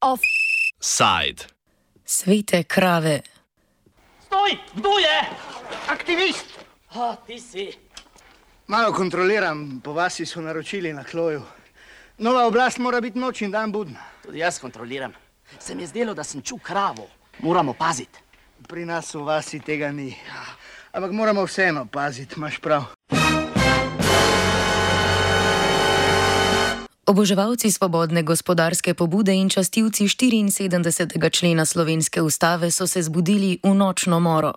Offside. Svete krave. Stoj, kdo je? Aktivist! A, ti si. Malo kontroliram, po vasi so naročili na kloju. Nova oblast mora biti noč in dan budna. Tudi jaz kontroliram. Se mi je zdelo, da sem čul kravo. Moramo paziti. Pri nas v vasi tega ni. Ampak moramo vseeno paziti, imaš prav. Oboževalci svobodne gospodarske pobude in častilci 74. člena slovenske ustave so se zbudili v nočno moro.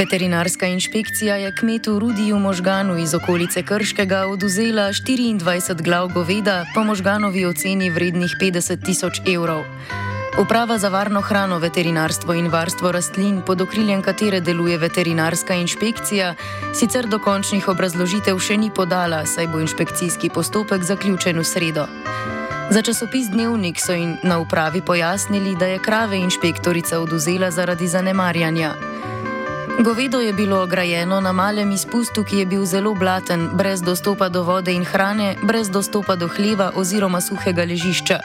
Veterinarska inšpekcija je kmetu Rudiju Možganu iz okolice Krškega oduzela 24 glav goveda po možganovi oceni vrednih 50 tisoč evrov. Uprava za varno hrano, veterinarstvo in varstvo rastlin, pod okriljem katere deluje veterinarska inšpekcija, sicer dokončnih obrazložitev še ni podala, saj bo inšpekcijski postopek zaključen v sredo. Za časopis Dnevnik so jim na upravi pojasnili, da je krave inšpektorica oduzela zaradi zanemarjanja. Govedo je bilo ograjeno na malem izpustu, ki je bil zelo blaten, brez dostopa do vode in hrane, brez dostopa do hleva oziroma suhega ležišča.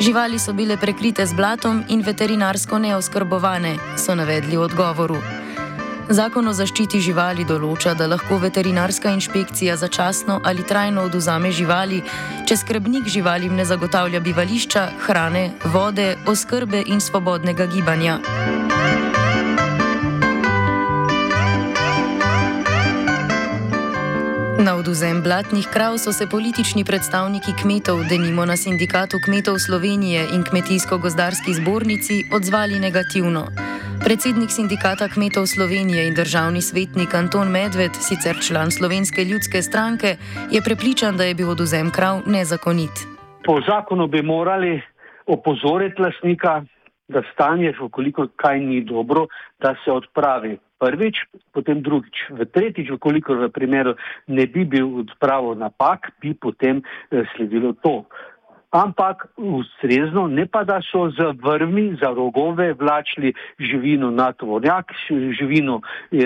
Živali so bile prekrite z blatom in veterinarsko neoskrbovane, so navedli v odgovoru. Zakon o zaščiti živali določa, da lahko veterinarska inšpekcija začasno ali trajno oduzame živali, če skrbnik živalim ne zagotavlja bivališča, hrane, vode, oskrbe in svobodnega gibanja. Na oduzem blatnih krav so se politični predstavniki kmetov, denimo na sindikatu kmetov Slovenije in kmetijsko-gozdarski zbornici, odzvali negativno. Predsednik sindikata kmetov Slovenije in državni svetnik Anton Medved, sicer član Slovenske ljudske stranke, je prepričan, da je bil oduzem krav nezakonit. Po zakonu bi morali opozoriti lasnika, da stanje, ukoliko kaj ni dobro, da se odpravi prvič, potem drugič. V tretjič, ukoliko v primeru ne bi bil odpravo napak, bi potem eh, sledilo to. Ampak ustrezno, ne pa da so z vrmi za rogove vlačili živino na tovornjak, živino eh,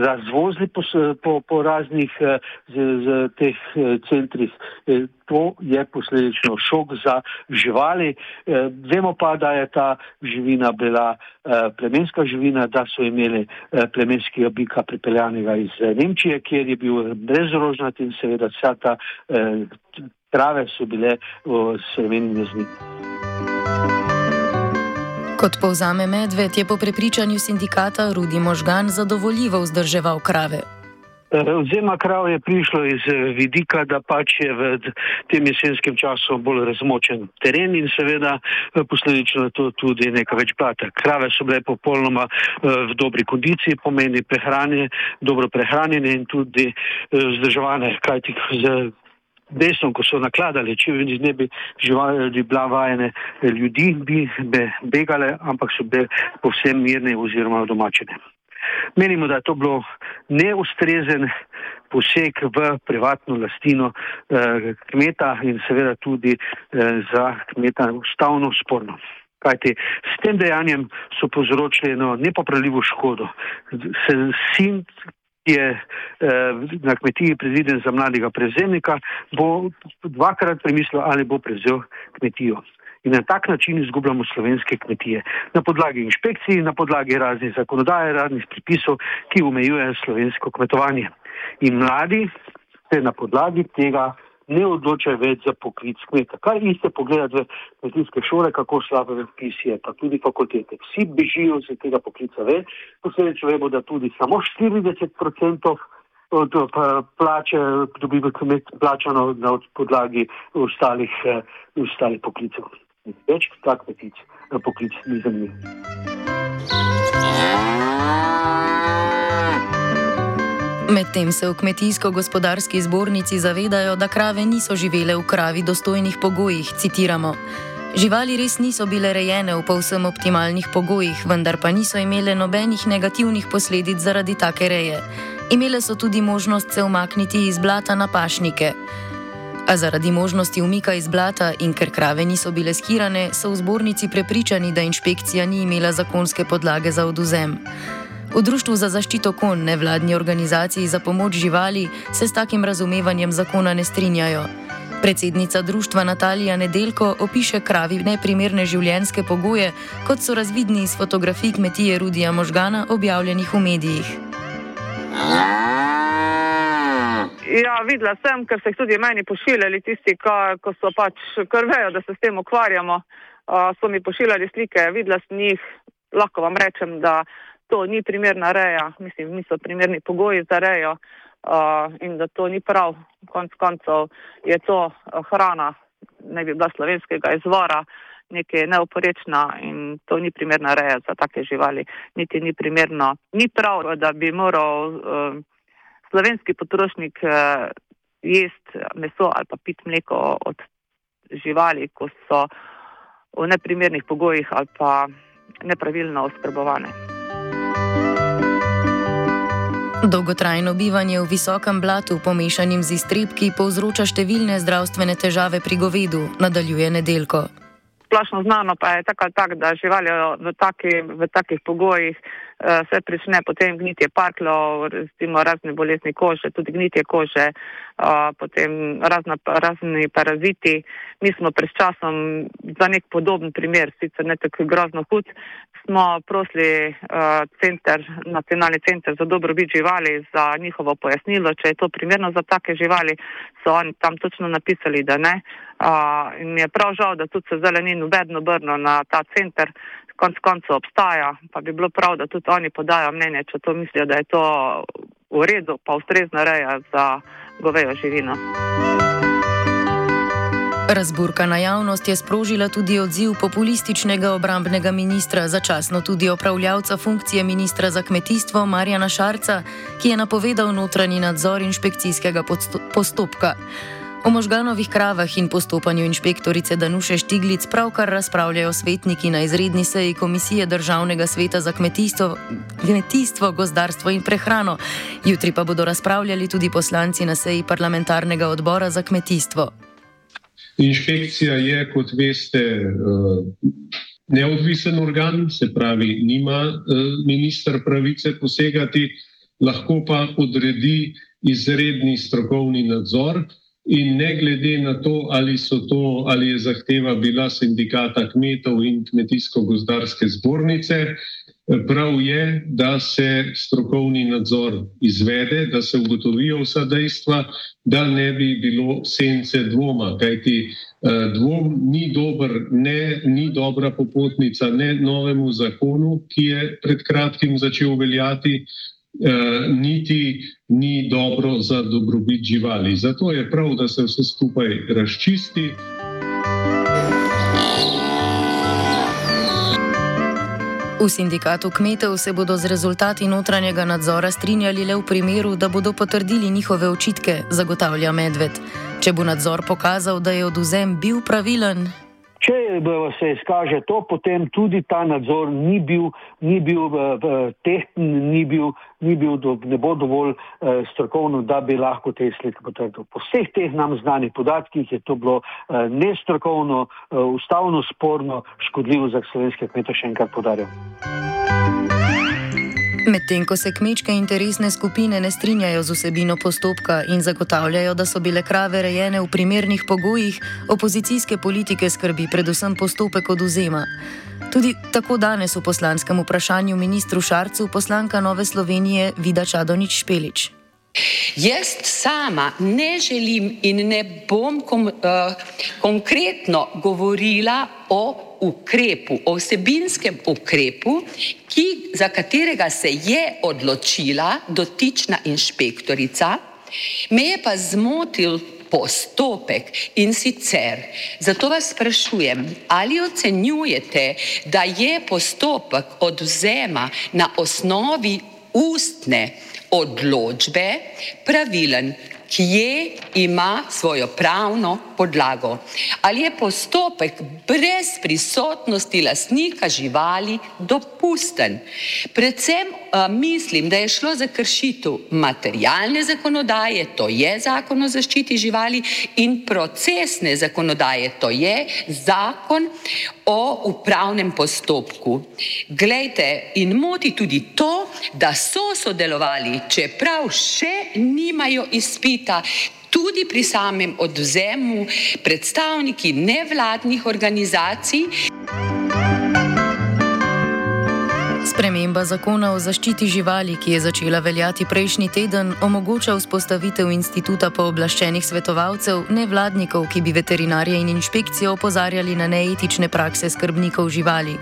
razvozili po, po, po raznih eh, z, z teh eh, centrih. Eh, to je posledično šok za živali. Eh, vemo pa, da je ta živina bila eh, plemenska živina, da so imeli eh, plemenskega bika pripeljanega iz Nemčije, kjer je bil brezrožnat in seveda vsa ta trave so bile v srmeni mezni. Kot povzame Medved, je po prepričanju sindikata Rudi Možgan zadovoljivo vzdrževal krave. Vzema eh, krav je prišlo iz eh, vidika, da pač je v tem jesenskem času bolj razmočen teren in seveda eh, posledično to tudi nekaj več plata. Krave so bile popolnoma v dobri kondiciji, pomeni prehranje, dobro prehranjene in tudi vzdrževane, kajti z desno, ko so nakladali, če bi ne bi živali bila vajene ljudi, bi begale, ampak so bile povsem mirne oziroma domačene. Menimo, da je to bilo neustrezen poseg v privatno lastino eh, kmeta in seveda tudi eh, za kmeta ustavno sporno. Kajti s tem dejanjem so povzročili eno nepopravljivo škodo. Se, sin, je eh, na kmetiji predviden za mladega prevzemnika, bo dvakrat premislil, ali bo prevzel kmetijo. In na tak način izgubljamo slovenske kmetije. Na podlagi inšpekcij, na podlagi raznih zakonodaje, raznih pripisov, ki omejujejo slovensko kmetovanje. In mladi se na podlagi tega ne odločajo več za poklic kmeta. Kaj iste pogledati v kmetijske šole, kako slabe vpisi je, pa tudi fakultete. Vsi bežijo z tega poklica ve, posledično vemo, da tudi samo 40% od plače dobiva kmet plačano na podlagi ostalih, eh, ostalih poklicov. Več kot tak kmetic, poklic ni zanimiv. Medtem se v kmetijsko-gospodarski zbornici zavedajo, da krave niso živele v kravi dostojnih pogojih, citiramo. Živali res niso bile rejene v povsem optimalnih pogojih, vendar pa niso imele nobenih negativnih posledic zaradi take reje. Imele so tudi možnost se umakniti iz blata na pašnike. A zaradi možnosti umika iz blata in ker krave niso bile skirane, so v zbornici prepričani, da inšpekcija ni imela zakonske podlage za oduzem. V Društvu za zaščito kon, nevladni organizaciji za pomoč živali, se s takim razumevanjem zakona ne strinjajo. Predsednica društva Natalija Nedelko opiše kravi neprimerne življenjske pogoje, kot so razvidni iz fotografij kmetije Rudija Možgana, objavljenih v medijih. Ja, videla sem, ker so jih tudi meni pošiljali tisti, ko, ko so pač krvejo, da se s tem ukvarjamo. Uh, so mi pošiljali slike, videla sem jih, lahko vam rečem, da to ni primerna reja, mislim, niso primerni pogoji za rejo uh, in da to ni prav. Konc koncev je to uh, hrana, ne bi bila slovenskega izvora, nekaj neoporečna in to ni primerna reja za take živali. Niti ni primerno, ni prav, da bi moral uh, slovenski potrošnik uh, jesti meso ali pa piti mleko od živali, ko so v neprimernih pogojih ali pa nepravilno oskrbovane. Dolgotrajno bivanje v visokem blatu, pomešanim z iztrebki, povzroča številne zdravstvene težave pri govedu, nadaljuje nedelko. Splošno znano pa je tako ali tako, da živali v, taki, v takih pogojih se prične potem gnitje parklov, recimo razne bolezni kože, tudi gnitje kože, uh, potem razna, razni paraziti. Mi smo pred časom za nek podoben primer, sicer ne tako grozno hud, smo prosili uh, center, nacionalni center za dobrobit živali za njihovo pojasnilo, če je to primerno za take živali, so oni tam točno napisali, da ne. Uh, in je prav žal, da tudi se zdaj ni nobeno obrno na ta center, konc koncev obstaja, pa bi bilo prav, da tudi oni podajo mnenje, če to mislijo, da je to v redu, pa ustrezna reja za govejo živino. Razburkana javnost je sprožila tudi odziv populističnega obrambnega ministra, začasno tudi opravljavca funkcije ministra za kmetijstvo Marjana Šarca, ki je napovedal notranji nadzor inšpekcijskega postopka. O možganovih kravah in postopanju inšpektorice Danuše Štiglic pravkar razpravljajo svetniki na izredni seji Komisije Državnega sveta za kmetijstvo, kmetijstvo, gozdarstvo in prehrano. Jutri pa bodo razpravljali tudi poslanci na seji parlamentarnega odbora za kmetijstvo. Inšpekcija je, kot veste, eh, neodvisen organ, se pravi, nima eh, minister pravice posegati, lahko pa odredi izredni strokovni nadzor. In ne glede na to, ali, to, ali je zahteva bila sindikata kmetov in kmetijsko-gozdarske zbornice, prav je, da se strokovni nadzor izvede, da se ugotovijo vsa dejstva, da ne bi bilo sence dvoma. Kajti eh, dvom ni, dober, ne, ni dobra popotnica ne novemu zakonu, ki je pred kratkim začel veljati, niti ni dobro za dobrobit živali. Zato je prav, da se vse skupaj razčisti. V sindikatu kmetov se bodo z rezultati notranjega nadzora strinjali le v primeru, da bodo potrdili njihove očitke, zagotavlja Medved. Če bo nadzor pokazal, da je oduzem bil pravilen, Če se izkaže to, potem tudi ta nadzor ni bil, ni bil tehten, ni bil, ni bil do, ne bo dovolj eh, strokovno, da bi lahko te slike potrdil. Po vseh teh nam znanih podatkih je to bilo eh, nestrokovno, eh, ustavno sporno, škodljivo za slovenske kmete, še enkrat podarjam. Medtem ko se kmečke interesne skupine ne strinjajo z vsebino postopka in zagotavljajo, da so bile krave rejene v primernih pogojih, opozicijske politike skrbi predvsem postopek oduzema. Tudi tako danes v poslanskem vprašanju ministru Šarcu poslanka Nove Slovenije Vida Čadonič Špelič. Jaz sama ne želim in ne bom kom, uh, konkretno govorila o ukrepu, o vsebinskem ukrepu, ki, za katerega se je odločila dotična inšpektorica, me je pa zmotil postopek in sicer. Zato vas sprašujem, ali ocenjujete, da je postopek odvzema na osnovi ustne odločbe pravilen kje ima svojo pravno podlago. Ali je postopek brez prisotnosti lastnika živali dopusten? Predvsem uh, mislim, da je šlo za kršitev materialne zakonodaje, to je zakon o zaščiti živali, in procesne zakonodaje, to je zakon o upravnem postopku. Glejte, in moti tudi to, da so sodelovali, čeprav še nimajo izpita, tudi pri samem odvzemu predstavniki nevladnih organizacij. Sprememba zakona o zaščiti živali, ki je začela veljati prejšnji teden, omogoča vzpostavitev instituta pooblaščenih svetovalcev, nevladnikov, ki bi veterinarje in inšpekcijo opozarjali na neetične prakse skrbnikov živali.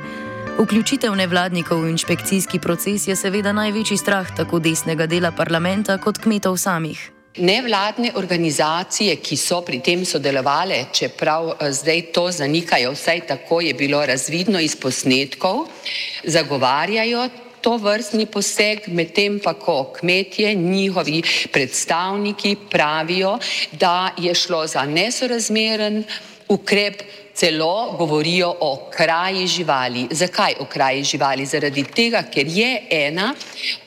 Vključitev nevladnikov v inšpekcijski proces je seveda največji strah tako desnega dela parlamenta kot kmetov samih. Nevladne organizacije, ki so pri tem sodelovali, čeprav eh, zdaj to zanikajo, vsaj tako je bilo razvidno iz posnetkov, zagovarjajo to vrstni poseg, medtem pa ko kmetje, njihovi predstavniki pravijo, da je šlo za nesorazmeren ukrep celo govorijo o kraji živali. Zakaj o kraji živali? Zaradi tega, ker je ena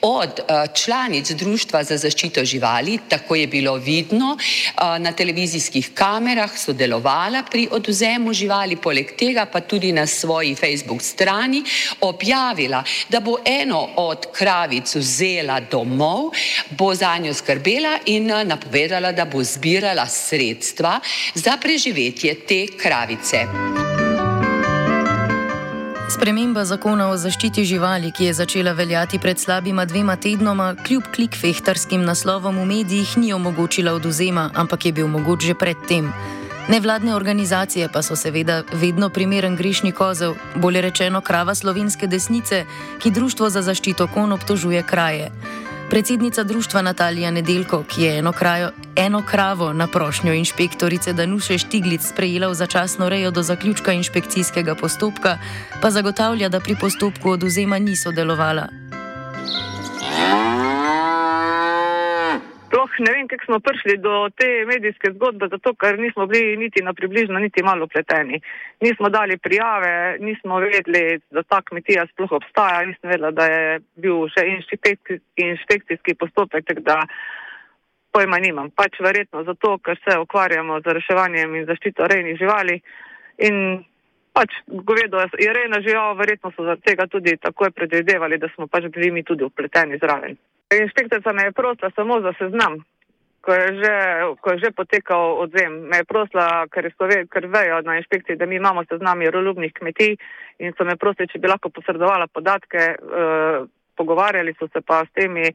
od uh, članic Društva za zaščito živali, tako je bilo vidno, uh, na televizijskih kamerah sodelovala pri odvzemu živali, poleg tega pa tudi na svoji Facebook strani objavila, da bo eno od kravic vzela domov, bo za njo skrbela in uh, napovedala, da bo zbirala sredstva za preživetje te kravice živali. Sprememba zakona o zaščiti živali, ki je začela veljati pred slabima dvema tednoma, kljub klikfehtarskim naslovom v medijih, ni omogočila oduzema, ampak je bil mogoč že predtem. Nevladne organizacije pa so seveda vedno primeren grešni kozel, bolje rečeno krava slovenske desnice, ki Društvo za zaščito kon obtožuje kraje. Predsednica društva Natalija Nedelko, ki je eno, krajo, eno kravo na prošnjo inšpektorice Danuše Štiglic sprejela v začasno rejo do zaključka inšpekcijskega postopka, pa zagotavlja, da pri postopku oduzema ni sodelovala. ne vem, kako smo prišli do te medijske zgodbe, zato ker nismo bili niti na približno, niti malo pleteni. Nismo dali prijave, nismo vedeli, da ta kmetija sploh obstaja, nismo vedeli, da je bil še inšpekcijski postopek, tako da pojma nimam. Pač verjetno zato, ker se ukvarjamo z reševanjem in zaščito rejnih živali in pač govedo je rejna žival, verjetno so zaradi tega tudi takoj predvidevali, da smo pač bili mi tudi upleteni zraven. Inšpektorica me je prosila samo za seznam, ko je že, ko je že potekal odzem. Me je prosila, ker, ve, ker vejo na inšpekciji, da mi imamo seznam miroljubnih kmetij in so me prosili, če bi lahko posredovala podatke. Uh, pogovarjali so se pa s temi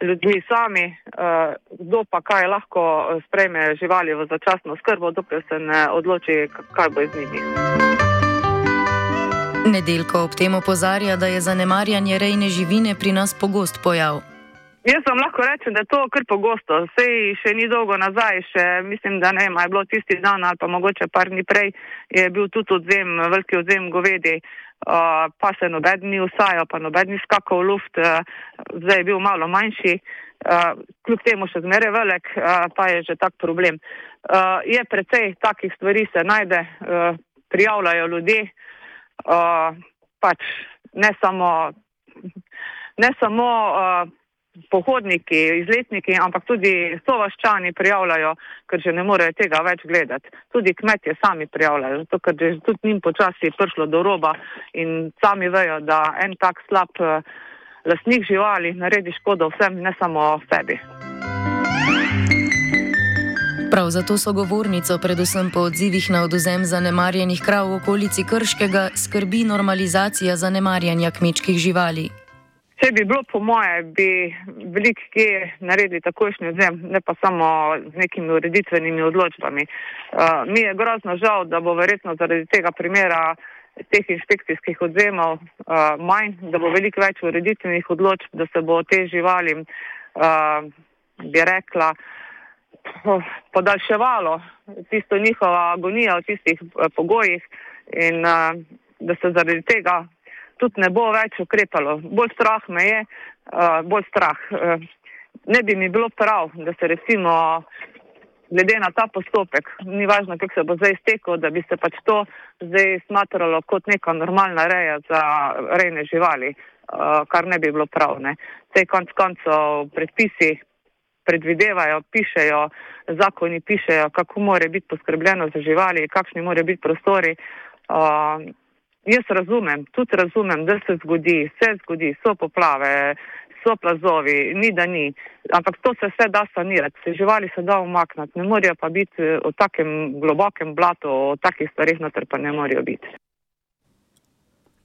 ljudmi sami, uh, kdo pa kaj lahko sprejme živali v začasno skrbo, dokler se ne odloči, kaj bo z njimi. Nedeljko ob tem opozarja, da je zanemarjanje rejne živine pri nas pogost pojav. Jaz vam lahko rečem, da je to kar pogosto. Sej še ni dolgo nazaj, še mislim, da ne vem, je bilo tisti dan ali pa mogoče par dni prej, je bil tudi odzem, veliki odzem govedi, uh, pa se noben ni usajal, pa noben ni skakal v luft, uh, zdaj je bil malo manjši, uh, kljub temu še zmeraj velik, uh, pa je že tak problem. Uh, je precej takih stvari se najde, uh, prijavljajo ljudje, uh, pač ne samo, ne samo uh, pohodniki, izletniki, ampak tudi sovaščani prijavljajo, ker že ne morejo tega več gledati. Tudi kmetje sami prijavljajo, zato ker je tudi njim počasi prišlo do roba in sami vejo, da en tak slab uh, lasnik živali naredi škodo vsem, ne samo sebi. Prav zato so govornico, predvsem po odzivih na oduzem zanemarjenih krav v okolici Krškega, skrbi normalizacija zanemarjanja kmečkih živali. Če bi bilo po moje, bi velik kje naredili takošnji odzem, ne pa samo z nekimi ureditvenimi odločbami. Uh, mi je grozno žal, da bo verjetno zaradi tega primera teh inšpekcijskih odzemov uh, manj, da bo veliko več ureditvenih odločb, da se bo te živali, uh, bi rekla, podaljševalo tisto njihova agonija v tistih uh, pogojih in uh, da se zaradi tega tudi ne bo več ukrepalo. Bolj strah me je, uh, bolj strah. Uh, ne bi mi bilo prav, da se recimo glede na ta postopek, ni važno, kako se bo zdaj iztekel, da bi se pač to zdaj smatralo kot neka normalna reja za rejne živali, uh, kar ne bi bilo prav. Sej konc koncev predpisi predvidevajo, pišejo, zakoni pišejo, kako more biti poskrbljeno za živali, kakšni more biti prostori. Jaz razumem, tudi razumem, da se zgodi, se zgodi, so poplave, so plazovi, ni da ni, ampak to se vse da sanirati, se živali se da umakniti, ne morejo pa biti v eh, takem globokem blatu, o takih stvarih noter pa ne morejo biti.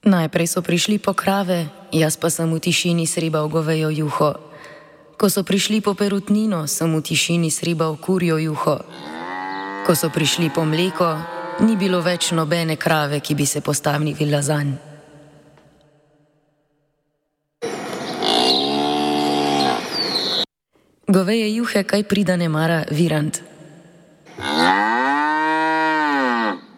Najprej so prišli po krave, jaz pa sem v tišini sribal govejo juho. Ko so prišli po perutnino, sem v tišini sribal kurjo juho. Ko so prišli po mleko, ni bilo več nobene krave, ki bi se postavila za njim. Goveje juhe kaj pridane mara virant.